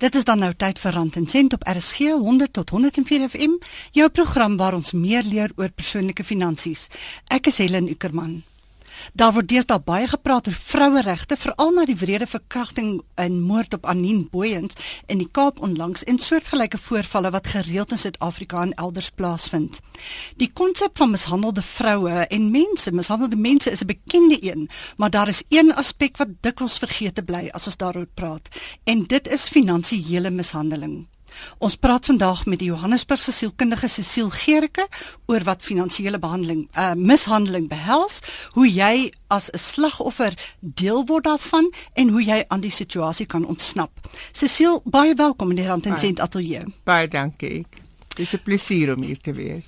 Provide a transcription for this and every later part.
Dit is dan nou tyd vir Rand en Sent op RSG 100 tot 104 FM, jou program waar ons meer leer oor persoonlike finansies. Ek is Helen Ukerman. Daar word deesdae baie gepraat oor vroueregte, veral na die wrede verkrachting en moord op Anine Booyens in die Kaap onlangs en soortgelyke voorvalle wat gereeld in Suid-Afrika en elders plaasvind. Die konsep van mishandelde vroue en mense, mishandelde mense is 'n bekende een, maar daar is een aspek wat dikwels vergeete bly as ons daaroor praat, en dit is finansiële mishandeling. Ons praat vandag met die Johannesburgse sielkundige Cecile Gericke oor wat finansiële behandeling, uh mishandeling behels, hoe jy as 'n slagoffer deel word daarvan en hoe jy aan die situasie kan ontsnap. Cecile, baie welkom in die Rand en Sent Atelier. Baie dankie. Dis 'n plesier om hier te wees.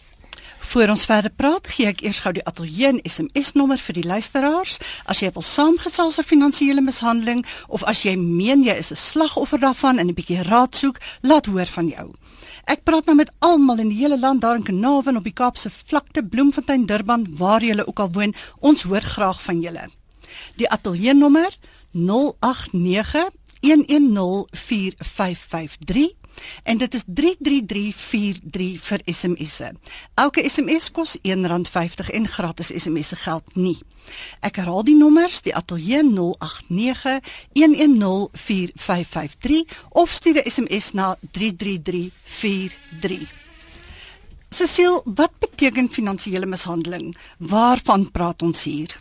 Voor ons verder praat, gee ek eers gou die ateljee SMS nommer vir die luisteraars. As jy wil saamgesels oor finansiële mishandeling of as jy meen jy is 'n slagoffer daarvan en 'n bietjie raad soek, laat hoor van jou. Ek praat nou met almal in die hele land daar in Kanaven op die Kaapse vlakte, Bloemfontein, Durban, waar jy ook al woon. Ons hoor graag van julle. Die ateljee nommer 089 110 4553 en dit is 33343 vir SMS'e. Elke SMS kos R1.50 en gratis SMS'e geld nie. Ek herhaal die nommers, die ateljee 0891104553 of stuur 'n SMS na 33343. Cecile, wat beteken finansiële mishandeling? Waarvan praat ons hier?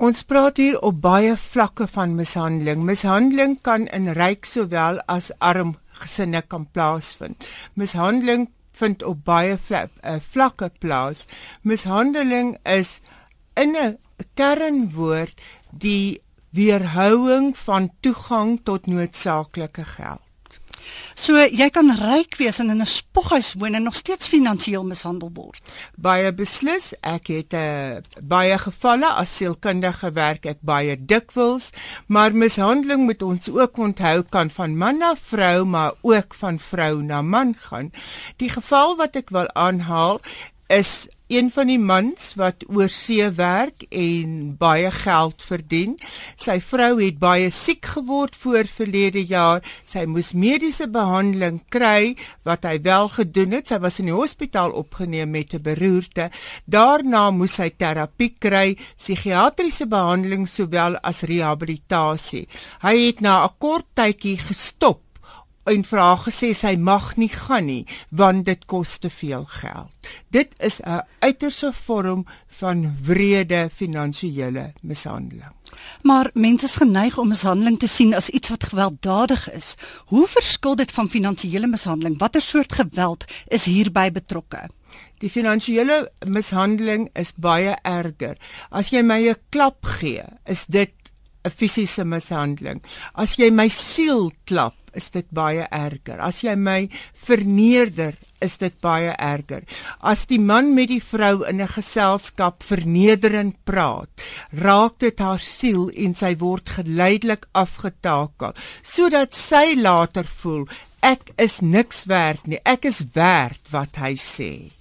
Ons praat hier op baie vlakke van mishandeling. Mishandeling kan in ryk sowel as arm gesinne kan plaasvind. Mishandeling vind op baie uh, vlakke plaas. Mishandeling is in 'n kernwoord die weerhouing van toegang tot noodsaaklike geld. So jy kan ryk wees en in 'n spoghuis woon en nog steeds finansiëel mishandel word. Baie beslis, ek het 'n uh, eh, baie gevalle as sielkundige werk ek baie dikwels, maar mishandeling moet ons ook onthou kan van man na vrou, maar ook van vrou na man gaan. Die geval wat ek wil aanhaal is een van die mans wat oor see werk en baie geld verdien. Sy vrou het baie siek geword voor verlede jaar. Sy moes mediese behandeling kry wat hy wel gedoen het. Sy was in die hospitaal opgeneem met 'n beroerte. Daarna moes sy terapie kry, psigiatriese behandeling sowel as rehabilitasie. Hy het na 'n kort tydjie gestop en vra gesê sy mag nie gaan nie want dit kos te veel geld. Dit is 'n uiterse vorm van wrede finansiële mishandeling. Maar mense is geneig om mishandeling te sien as iets wat gewelddadig is. Hoe verskil dit van finansiële mishandeling? Watter soort geweld is hierby betrokke? Die finansiële mishandeling is baie erger. As jy my 'n klap gee, is dit 'n fisiese mishandeling. As jy my siel klap, is dit baie erger. As jy my verneder, is dit baie erger. As die man met die vrou in 'n geselskap vernederend praat, raak dit haar siel en sy word geleidelik afgetakel, sodat sy later voel ek is niks werd nie. Ek is werd wat hy sê.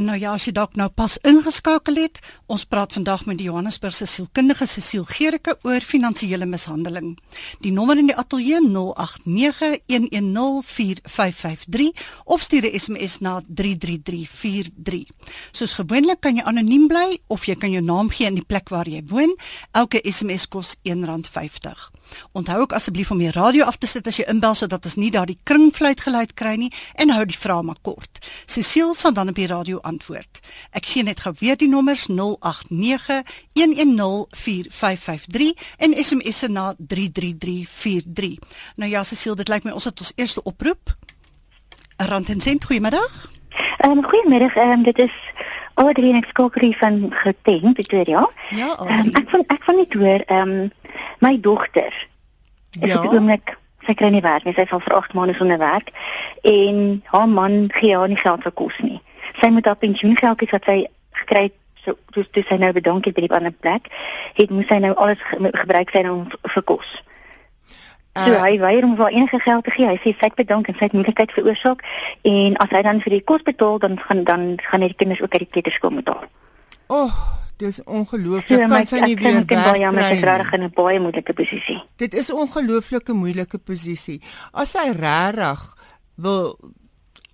Nou ja, as jy dalk nou pas ingeskakel het, ons praat vandag met die Johannesburgse sielkundige Cecile Gericke oor finansiële mishandeling. Die nommer in die ateljee 0891104553 of stuur 'n SMS na 33343. Soos gewoonlik kan jy anoniem bly of jy kan jou naam gee in die plek waar jy woon. Elke SMS kos R1.50. Onthou ook asseblief om die radio af te sit as jy inbel sodat ons nie daardie kringfluit geluid kry nie en hou die vrae maar kort. Cecile sal dan op die radio antwoord. Ek gee net gou weer die nommers 0891104553 en SMS se na 33343. Nou ja Cecile, dit lyk my ons het ons eerste oproep. Rand en sent, goeiemiddag. Ehm um, goeiemiddag. Ehm um, dit is Adrienne ek skakel hier van Geteen Pretoria. Ja, um, ek van ek van net hoor ehm um, my dogter. Ja. Ek oomblik sy kry nie werk nie. Sy sal vir 8 maande sonder werk en haar man gee haar nie geld vir kos nie. Sy moet haar pensioengeld wat sy gekry het so dis dis sy nou bedank het by die ander plek. Het moes sy nou alles gebruik sy nou vir kos. Uh, so hy weier om vir enige geld te gee. Hy sê sy bedank en sy het moeilikheid veroorsaak en as hy dan vir die kos betaal dan gaan dan gaan die kinders ook uit die kleuterskool moet haal. O, oh, Dis ongelooflik. So, kan sy nie weer werk kry nie. Sy is regtig in 'n baie moeilike posisie. Dit is 'n ongelooflike moeilike posisie. As sy regtig wil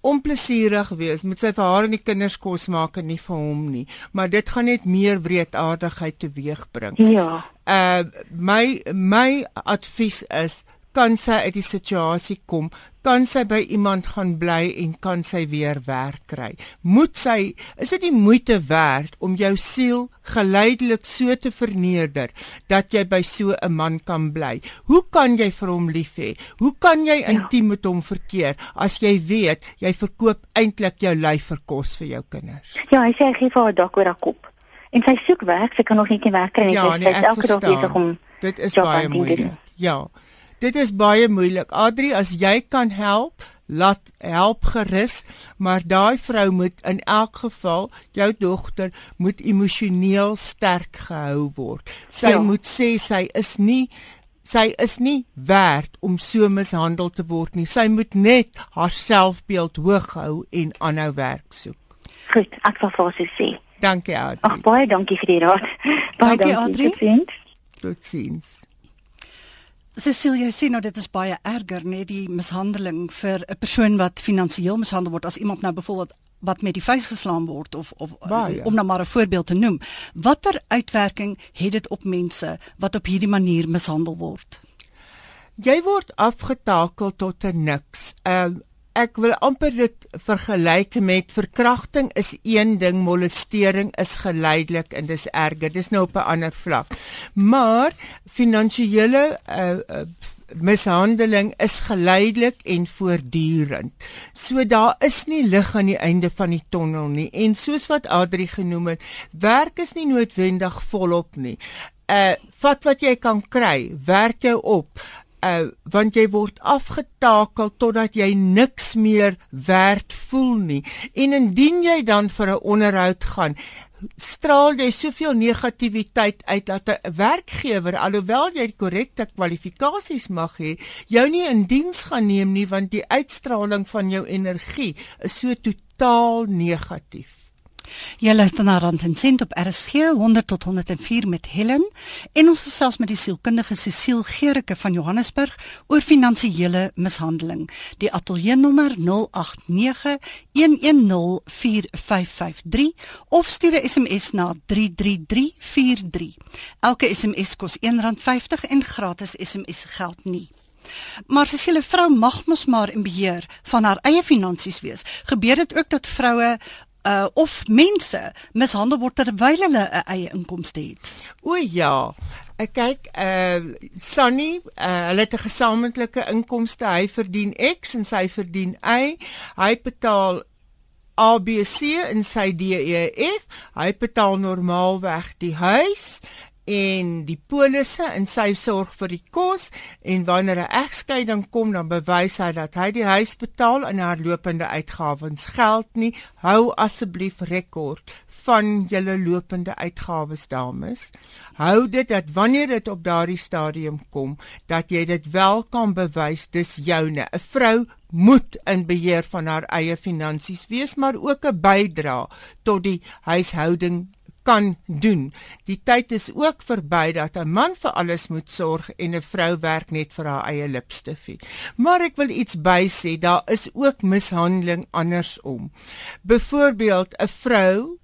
onplesierig wees met sy vir haar en die kinders kos maak en nie vir hom nie maar dit gaan net meer wreedaardigheid teweegbring ja uh my my advies is kan sy uit die situasie kom kan sy by iemand gaan bly en kan sy weer werk kry. Moet sy is dit die moeite werd om jou siel geleidelik so te verneder dat jy by so 'n man kan bly? Hoe kan jy vir hom lief hê? Hoe kan jy ja. intiem met hom verkeer as jy weet jy verkoop eintlik jou lyf vir kos vir jou kinders? Ja, hy sê hy gee vir haar dak oor haar kop. En sy soek werk, sy kan nog nie werk kry nie. Ja, sy nee, is elke dag besig om Dit is baie moeilik. Ja. Dit is baie moeilik. Adri, as jy kan help, laat help gerus, maar daai vrou moet in elk geval, jou dogter moet emosioneel sterk gehou word. Sy ja. moet sê sy is nie sy is nie werd om so mishandel te word nie. Sy moet net haar selfbeeld hoog hou en aanhou werk soek. Goed, ek sal vir haar sê. Dankie Adri. Ag baie dankie vir die raad. Baie dankie, dankie Adri. Totsiens. Cecilia sê nou dit is baie erger net die mishandeling vir 'n persoon wat finansiëel mishandel word as iemand nou byvoorbeeld wat met die vuis geslaan word of of baie. om nou maar 'n voorbeeld te noem. Watter uitwerking het dit op mense wat op hierdie manier mishandel word? Jy word afgetakel tot 'n niks. Ehm uh, ek wil amper dit vergelyk met verkrachting is een ding, molestering is geleidelik en dis erger. Dis nou op 'n ander vlak. Maar finansiële uh, uh, mishandeling is geleidelik en voortdurend. So daar is nie lig aan die einde van die tonnel nie. En soos wat Adri genoem het, werk is nie noodwendig volop nie. Uh vat wat jy kan kry, werk jou op uh, want jy word afgetakel totdat jy niks meer werd voel nie. En indien jy dan vir 'n onderhoud gaan, straal jy soveel negativiteit uit dat 'n werkgewer alhoewel jy die korrekte kwalifikasies mag hê, jou nie in diens gaan neem nie want die uitstraling van jou energie is so totaal negatief. Jy luister na Rand en Sent op RSG 100 tot 104 met Helen en ons gesels met die sielkundige Cecile Gericke van Johannesburg oor finansiële mishandeling. Die ateljee nommer 0891104553 of stuur 'n SMS na 33343. Elke SMS kos R1.50 en gratis SMS geld nie. Maar as 'n vrou mag mos maar in beheer van haar eie finansies wees, gebeur dit ook dat vroue uh of mense mishandel word terwyl hulle 'n eie inkomste het. O ja. Ek kyk uh Sunny, uh, hulle het 'n gesamentlike inkomste. Hy verdien X en sy verdien Y. Hy betaal ABC en sy DEF. Hy betaal normaalweg die huis en die polisse en sy sorg vir die kos en wanneer 'n egskeiding kom dan bewys hy dat hy die huis betaal en haar lopende uitgawes geld nie. Hou asseblief rekord van julle lopende uitgawes dames. Hou dit dat wanneer dit op daardie stadium kom dat jy dit wel kan bewys dis joune. 'n vrou moet in beheer van haar eie finansies wees maar ook 'n bydra tot die huishouding kan doen. Die tyd is ook verby dat 'n man vir alles moet sorg en 'n vrou werk net vir haar eie lipstifie. Maar ek wil iets bysê, daar is ook mishandeling andersom. Byvoorbeeld 'n vrou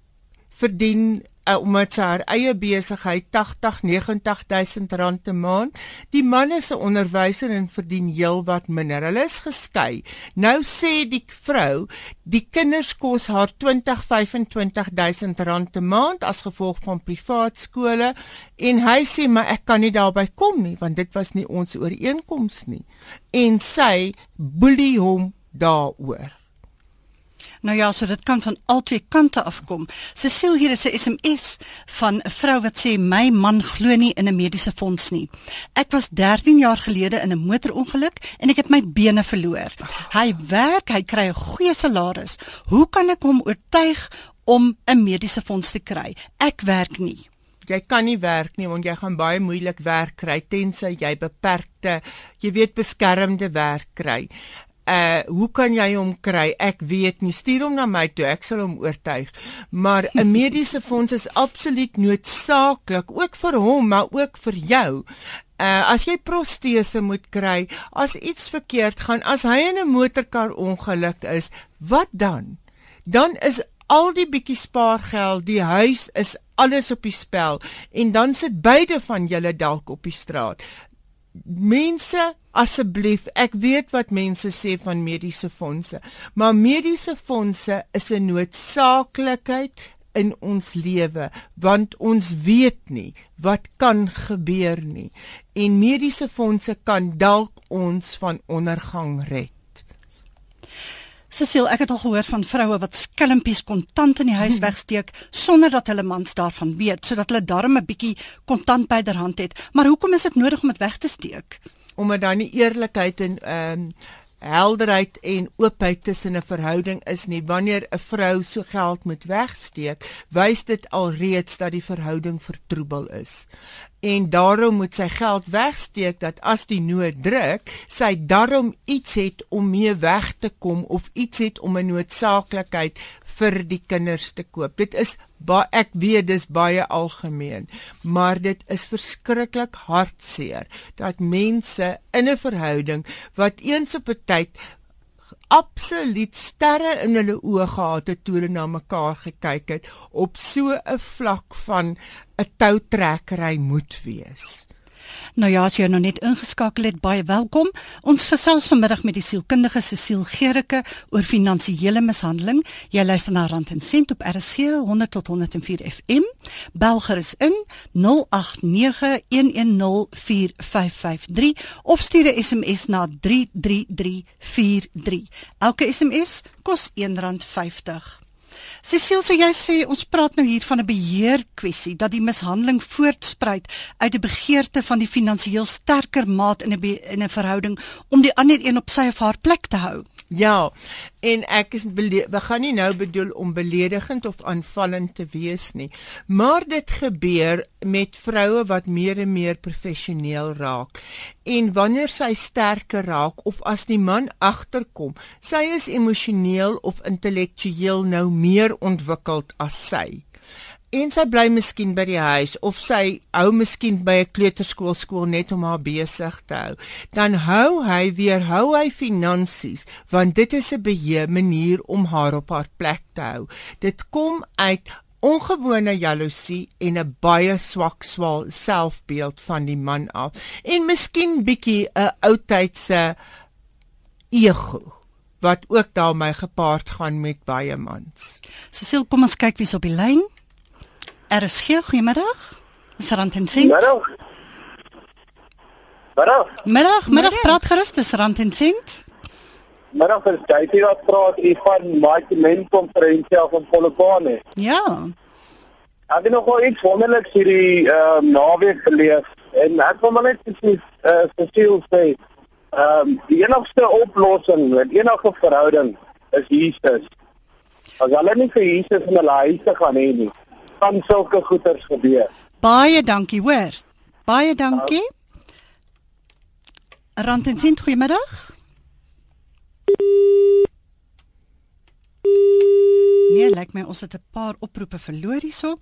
verdien uh, omdat sy haar eie besigheid 80 90000 rand 'n maand. Die man is 'n onderwyser en verdien heelwat minder. Hulle is geskei. Nou sê die vrou, die kinders kos haar 20 25000 rand 'n maand as gevolg van privaat skole en hy sê maar ek kan nie daarby kom nie want dit was nie ons ooreenkoms nie. En sy boelie hom daaroor. Nou ja, so dit kan van albei kante afkom. Cecile hier is 'n SMS van 'n vrou wat sê my man glo nie in 'n mediese fonds nie. Ek was 13 jaar gelede in 'n motorongeluk en ek het my bene verloor. Hy werk, hy kry 'n goeie salaris. Hoe kan ek hom oortuig om 'n mediese fonds te kry? Ek werk nie. Jy kan nie werk nie want jy gaan baie moeilik werk kry tensy jy beperkte, jy weet beskermde werk kry Uh hoe kan jy hom kry? Ek weet nie. Stuur hom na my toe. Ek sal hom oortuig. Maar 'n mediese fonds is absoluut noodsaaklik ook vir hom, maar ook vir jou. Uh as jy protese moet kry, as iets verkeerd gaan, as hy in 'n motorkar ongeluk is, wat dan? Dan is al die bietjie spaargeld, die huis is alles op die spel en dan sit beide van julle dalk op die straat. Mense, asseblief, ek weet wat mense sê van mediese fondse, maar mediese fondse is 'n noodsaaklikheid in ons lewe want ons weet nie wat kan gebeur nie en mediese fondse kan dalk ons van ondergang red. Cecile, ek het al gehoor van vroue wat skelmpies kontant in die huis wegsteek sonder dat hulle mans daarvan weet, sodat hulle darm 'n bietjie kontant byderhand het. Maar hoekom is dit nodig om dit weg te steek? Omdat daar nie eerlikheid en ehm um, helderheid en oopheid tussen 'n verhouding is nie. Wanneer 'n vrou so geld moet wegsteek, wys dit alreeds dat die verhouding vertroebel is en daarom moet sy geld wegsteek dat as die nood druk, sy daarom iets het om mee weg te kom of iets het om 'n noodsaaklikheid vir die kinders te koop. Dit is baie ek weet dis baie algemeen, maar dit is verskriklik hartseer dat mense in 'n verhouding wat eens op 'n tyd absoluut sterre in hulle oë gehad het toe hulle na mekaar gekyk het op so 'n vlak van 'n toutrekkery moet wees. Nou ja, as jy nou net ingeskakel het, baie welkom. Ons gesels vanmiddag met die sielkundige Cecile Gericke oor finansiële mishandeling. Jy luister na Rand en Sent op RSG 100 tot 104 FM. Bel gerus in 0891104553 of stuur 'n SMS na 33343. Elke SMS kos R1.50. Cecile, so jy sê ons praat nou hier van 'n beheer kwessie dat die mishandeling voortspruit uit 'n begeerte van die finansiëel sterker maat in 'n in 'n verhouding om die ander een op sy of haar plek te hou. Ja, en ek is we gaan nie nou bedoel om beledigend of aanvallend te wees nie, maar dit gebeur met vroue wat meer en meer professioneel raak. En wanneer sy sterker raak of as die man agterkom, sy is emosioneel of intellektueel nou meer ontwikkeld as sy en sy bly miskien by die huis of sy hou miskien by 'n kleuterskool skool net om haar besig te hou, dan hou hy weer hou hy finansies want dit is 'n beheer manier om haar op haar plek te hou. Dit kom uit ongewone jaloesie en 'n baie swak swaal selfbeeld van die man af en miskien bietjie 'n oudtydse ego wat ook daarmee gepaard gaan met baie mans. Cecile, kom ons kyk wie's op die lyn. RSG, goeiemiddag. Dis Rand en Sint. Middag. Middag. Middag, middag, praat gerus, dis Rand en Sint. Middag, vir jy wat praat hier van Marketing konferensie af in Polokwane. Ja. Ek het nog wel iets wonderliks hierdie ehm um, naweek geleef en ek wil maar net sê eh uh, spesiaal sê ehm um, die enigste oplossing in enige verhouding is Jesus. As hulle nie vir Jesus in hulle huise gaan hê nie, kan sulke goeters gebeur. Baie dankie, hoor. Baie dankie. Rand en sint goeiemiddag. Nee, lyk my ons het 'n paar oproepe verloor hierso.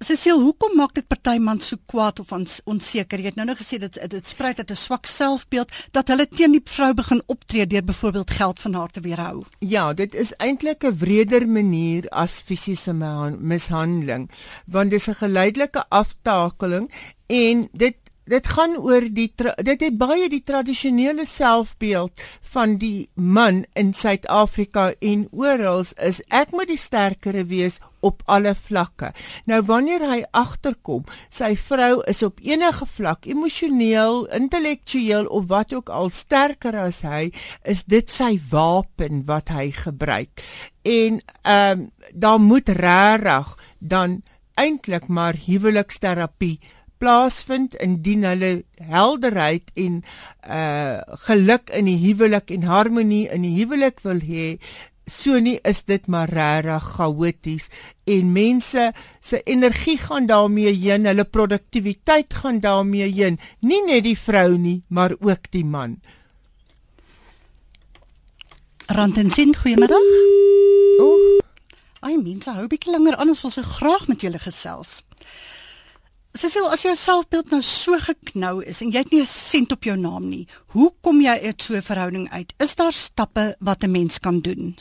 Cecile, hoekom maak dit party man so kwaad of onseker? Jy het nou nou gesê dit dit spruit uit 'n swak selfbeeld dat hulle teen die vrou begin optree deur byvoorbeeld geld van haar te weerhou. Ja, dit is eintlik 'n wreder manier as fisiese mishandeling, want dis 'n geleidelike aftakeling en dit dit gaan oor die dit het baie die tradisionele selfbeeld van die man in Suid-Afrika en oral is ek moet die sterkere wees op alle vlakke. Nou wanneer hy agterkom, sy vrou is op enige vlak emosioneel, intellektueel of wat ook al sterker as hy, is dit sy wapen wat hy gebruik. En ehm um, daar moet regtig dan eintlik maar huweliksterapie plaasvind indien hulle helderheid en uh geluk in die huwelik en harmonie in die huwelik wil hê so nie is dit maar regtig chaoties en mense se energie gaan daarmee heen hulle produktiwiteit gaan daarmee heen nie net die vrou nie maar ook die man Rand en Sint, goeiemiddag. Ooh. Ai, mense hou bietjie langer aan as ons so graag met julle gesels. Cecil, as jou selfbeeld nou so geknou is en jy het nie 'n sent op jou naam nie, hoe kom jy uit so 'n verhouding uit? Is daar stappe wat 'n mens kan doen?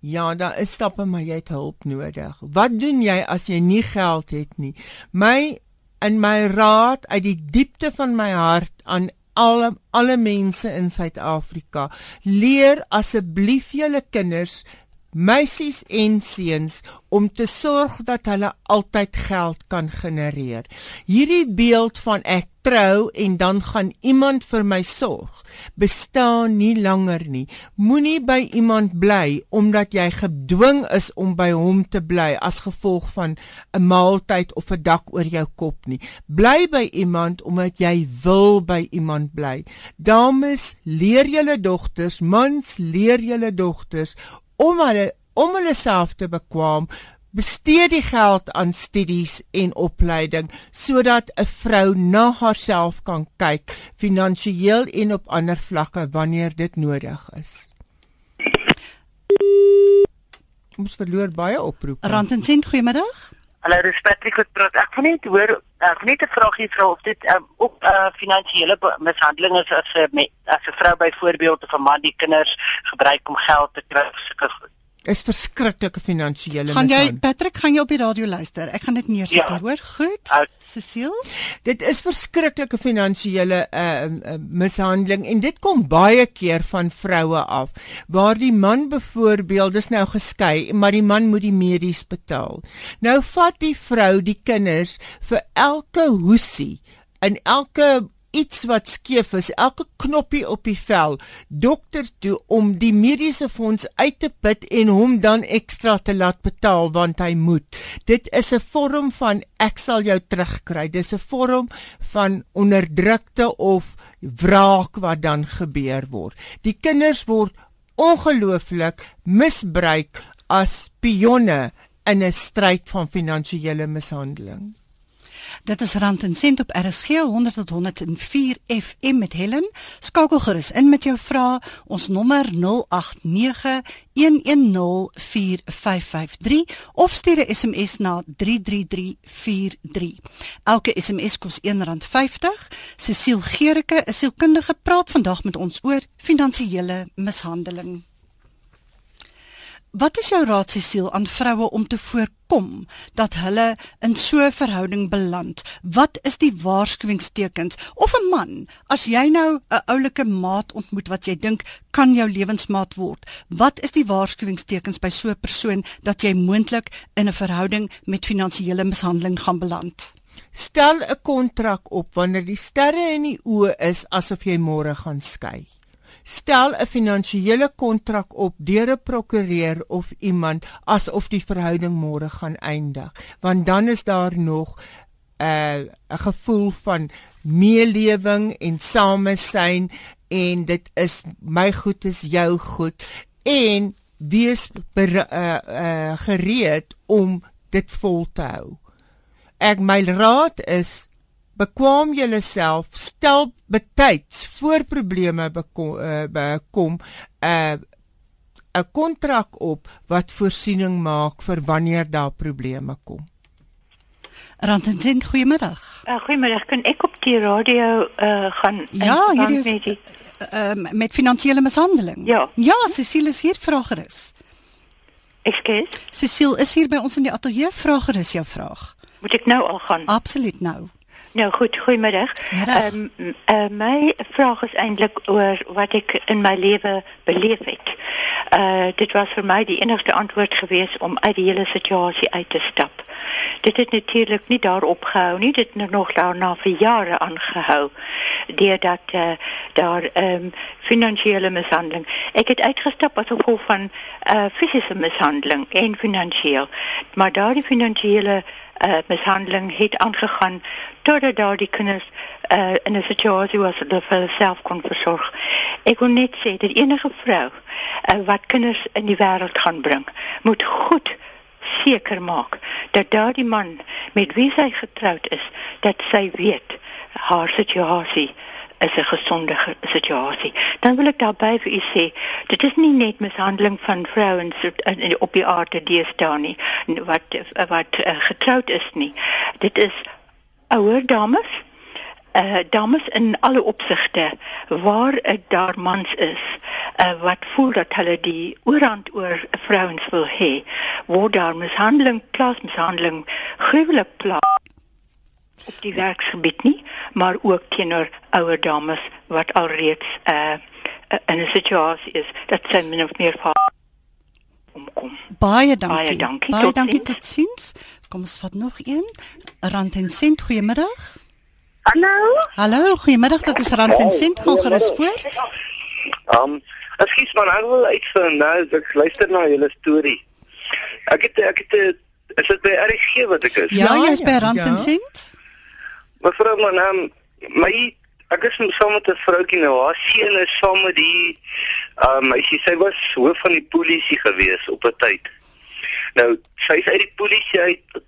Ja, daar is stappe, maar jy het hulp nodig. Wat doen jy as jy nie geld het nie? My in my raad uit die diepte van my hart aan alle alle mense in Suid-Afrika, leer asseblief julle kinders meisies en seuns om te sorg dat hulle altyd geld kan genereer. Hierdie beeld van ek trou en dan gaan iemand vir my sorg bestaan nie langer nie. Moenie by iemand bly omdat jy gedwing is om by hom te bly as gevolg van 'n maaltyd of 'n dak oor jou kop nie. Bly by iemand omdat jy wil by iemand bly. Dames, leer julle dogters, mans, leer julle dogters om hulle om hulle self te bekwam bestee die geld aan studies en opleiding sodat 'n vrou na haarself kan kyk finansiëel en op ander vlakke wanneer dit nodig is. Ons verloor baie oproepe. Rand en sent goeiemiddag. Hallo, dis Patrick wat praat. Ek wil net hoor, ek wil net 'n vraagie vra of dit um, ook uh, finansiële mishandeling is as 'n as 'n vrou byvoorbeeld of 'n man die kinders gebruik om geld te kry is verskriklike finansiële Gaan jy Patrick, gaan jy op die radio luister? Ek gaan dit neersit, ja. hoor? Goed. Uh, Cecile? Dit is verskriklike finansiële uh, uh, mishandeling en dit kom baie keer van vroue af. Waar die man byvoorbeeld is nou geskei, maar die man moet die medies betaal. Nou vat die vrou die kinders vir elke hoesie in elke iets wat skeef is, elke knoppie op die vel, dokter toe om die mediese fonds uit te put en hom dan ekstra te laat betaal want hy moet. Dit is 'n vorm van ek sal jou terugkry. Dis 'n vorm van onderdrukte of wraak wat dan gebeur word. Die kinders word ongelooflik misbruik as pionne in 'n stryd van finansiële mishandeling. Dit is Rand en Sent op RSG 100 tot 104 FM met Helen. Skakel gerus in met jou vrae. Ons nommer 0891104553 of stuur 'n SMS na 33343. Elke SMS kos R1.50. Cecile Gericke, 'n sielkundige, praat vandag met ons oor finansiële mishandeling. Wat is jou raad Cecile aan vroue om te voorkom dat hulle in so 'n verhouding beland? Wat is die waarskuwingstekens of 'n man as jy nou 'n oulike maat ontmoet wat jy dink kan jou lewensmaat word? Wat is die waarskuwingstekens by so 'n persoon dat jy moontlik in 'n verhouding met finansiële mishandeling gaan beland? Stel 'n kontrak op wanneer die sterre in die oë is asof jy môre gaan skei stel 'n finansiële kontrak op deur 'n prokureur of iemand asof die verhouding môre gaan eindig want dan is daar nog 'n uh, 'n gevoel van meelewing en samesyn en dit is my goed is jou goed en wees ber, uh, uh, gereed om dit vol te hou. Ek my raad is bekwam julleself stel betyds voor probleme bekom uh, kom 'n uh, 'n kontrak op wat voorsiening maak vir wanneer daar probleme kom. Randensin, goeiemiddag. Uh, goeiemiddag. Kan ek op die radio uh, gaan Ja, hier is met, die... uh, uh, met finansiële mishandeling. Ja. Ja, Cecile is hier vrager is. Ekskuus. Cecile is hier by ons in die ateljee vrager is jou vraag. Moet ek nou al gaan? Absoluut nou. Nou goed, goeiemiddag. Ehm um, uh, my vraag is eintlik oor wat ek in my lewe beleef het. Uh dit was vir my die enigste antwoord gewees om uit die hele situasie uit te stap. Dit het natuurlik nie daarop gehou nie, dit het nog daarna vir jare aangehou. Deurdat uh, daar ehm um, finansiële mishandeling. Ek het uitgestap as gevolg van uh fisiese mishandeling en finansiëel. Maar daardie finansiële uh, mishandeling het aangegaan totdat daar die kinders uh, in 'n situasie was dat hulle self kon versorg. Ek wil net sê dat enige vrou uh, wat kinders in die wêreld gaan bring, moet goed seker maak dat daardie man met wie sy getroud is, dat sy weet haar situasie is 'n gesonde situasie. Dan wil ek daarby vir u sê, dit is nie net mishandeling van vrouens op die aarde deesdae nie wat wat uh, getroud is nie. Dit is ouer dames uh dames in alle opsigte waar uh, daar mans is uh, wat voel dat hulle die oorhand oor vrouens wil hê word daar mishandeling plaasmishandeling gruwelik plaas op die werksgebied nie maar ook teenoor ouer dames wat alreeds uh in 'n situasie is dat sy min of meer omkom baie dankie baie dankie baie dankie tot sins kom ons vat nog een rand en sent goeiemiddag Hallo. Hallo, goeiemiddag. Dit is Rand en Sent gaan gerus voort. Ehm, um, ekskuus man, ek wil uitvind nou, ek luister na julle storie. Ek het ek het is dit by RSG wat ek is? Ja, jy's by Rand en Sent. Mevrou man, um, my ek is saam met 'n vroutjie nou, haar seun is saam met die ehm um, sy was hoof van die polisie gewees op 'n tyd. Nou, sy is uit die polisie uit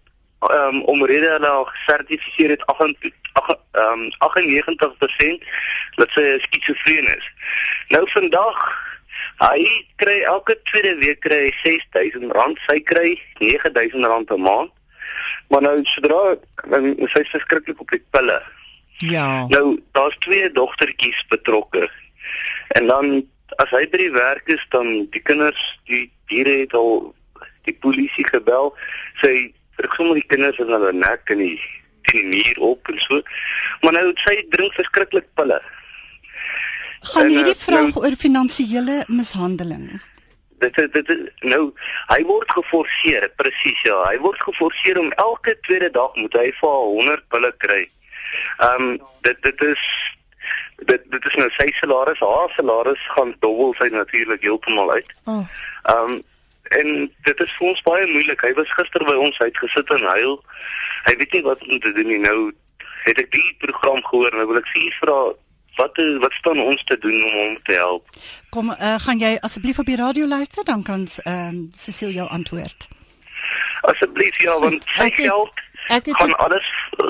um, omrede hulle al gesertifiseer het 98 um, 98% dat sy skizofreen is. Nou vandag hy kry elke tweede week kry hy R6000, sy kry R9000 'n maand. Maar nou sodra sy is verskriklik op die pille. Ja. Nou daar's twee dogtertjies betrokke. En dan as hy by die werk is dan die kinders, die diere het al die polisie gebel. Sy ek sommer die kinders in hulle nek en die teen die muur op en so. Maar nou sy drink verskriklik pille. Gaan hierdie uh, vraag nou, oor finansiële mishandeling? Dit dit, nou hy word geforseer, presies ja. Hy word geforseer om elke tweede dag moet hy vir 100 pille kry. Ehm um, dit dit is dit dit is nou sy salaris, haar salaris gaan dubbel sy natuurlik heeltemal uit. Oh. Ehm oh. um, en dit is vir ons baie moeilik. Hy was gister by ons uitgesit en huil. Hy weet nie wat om te doen nie. Nou het ek die program gehoor en nou wil ek vir u vra wat wat staan ons te doen om hom te help? Kom, uh, gaan jy asseblief op die radio luister dan kan ehm um, Cecile jou antwoord. Asseblief ja, want sy geld Ek het gaan alles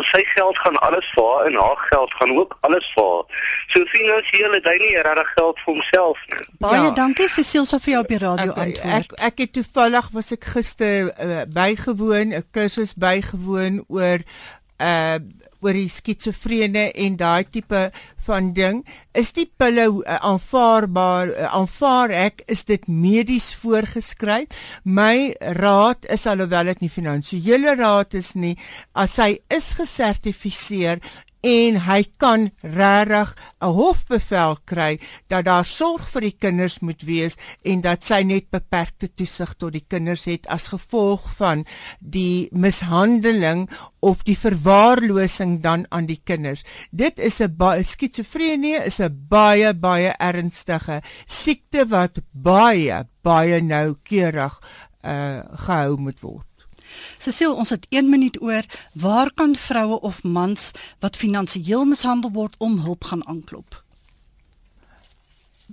sy geld gaan alles vir haar en haar geld gaan ook alles vir haar. So finansiële het hy nie regtig geld vir homself nie. Baie ja. dankie Cecile so vir jou op die radio ek, antwoord. Ek ek het toevallig was ek gister uh, bygewoon, 'n kursus bygewoon oor uh oor die skitsofrene en daai tipe van ding is die pille uh, aanvaarbaar uh, aanvaar ek is dit medies voorgeskryf? My raad is alhoewel dit nie finansiële raad is nie as hy is gesertifiseer en hy kan regtig 'n hofbevel kry dat daar sorg vir die kinders moet wees en dat sy net beperkte toesig tot die kinders het as gevolg van die mishandeling of die verwaarlosing dan aan die kinders. Dit is 'n baie skitsofrenie is 'n baie baie ernstige siekte wat baie baie noukeurig uh gehou moet word. Cecile, ons het 1 minuut oor. Waar kan vroue of mans wat finansiëel mishandel word om hulp gaan aanklop?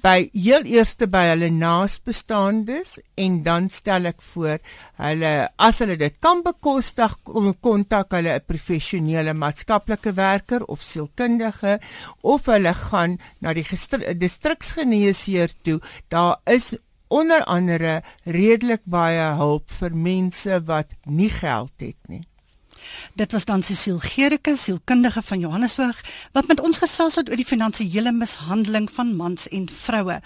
by heel eerste by hulle naasbestaandes en dan stel ek voor hulle as hulle dit kan bekostig om kontak hulle 'n professionele maatskaplike werker of sielkundige of hulle gaan na die distriksgeneesheer toe daar is onder andere redelik baie hulp vir mense wat nie geld het nie. Dit was dan Cecile Gericke, sielkundige van Johannesburg, wat met ons gesels het oor die finansiële mishandeling van mans en vroue.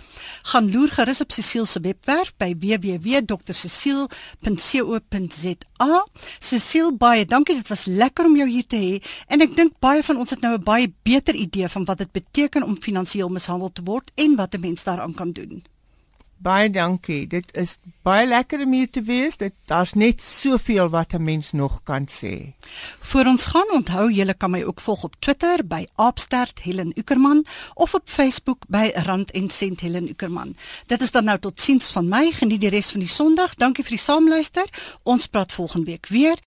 Gaan loer gerus op Cecile se webwerf by www.drcecile.co.za. Cecile, baie dankie, dit was lekker om jou hier te hê en ek dink baie van ons het nou 'n baie beter idee van wat dit beteken om finansiëel mishandel te word en wat 'n mens daaraan kan doen. Baie dankie. Dit is baie lekker om hier te wees. Dit daar's net soveel wat 'n mens nog kan sê. Voor ons gaan, onthou julle kan my ook volg op Twitter by Aapstert Helen Ukerman of op Facebook by Rand en Sent Helen Ukerman. Dit is dan nou tot siens van my. Geniet die res van die Sondag. Dankie vir die saamluister. Ons praat volgende week weer.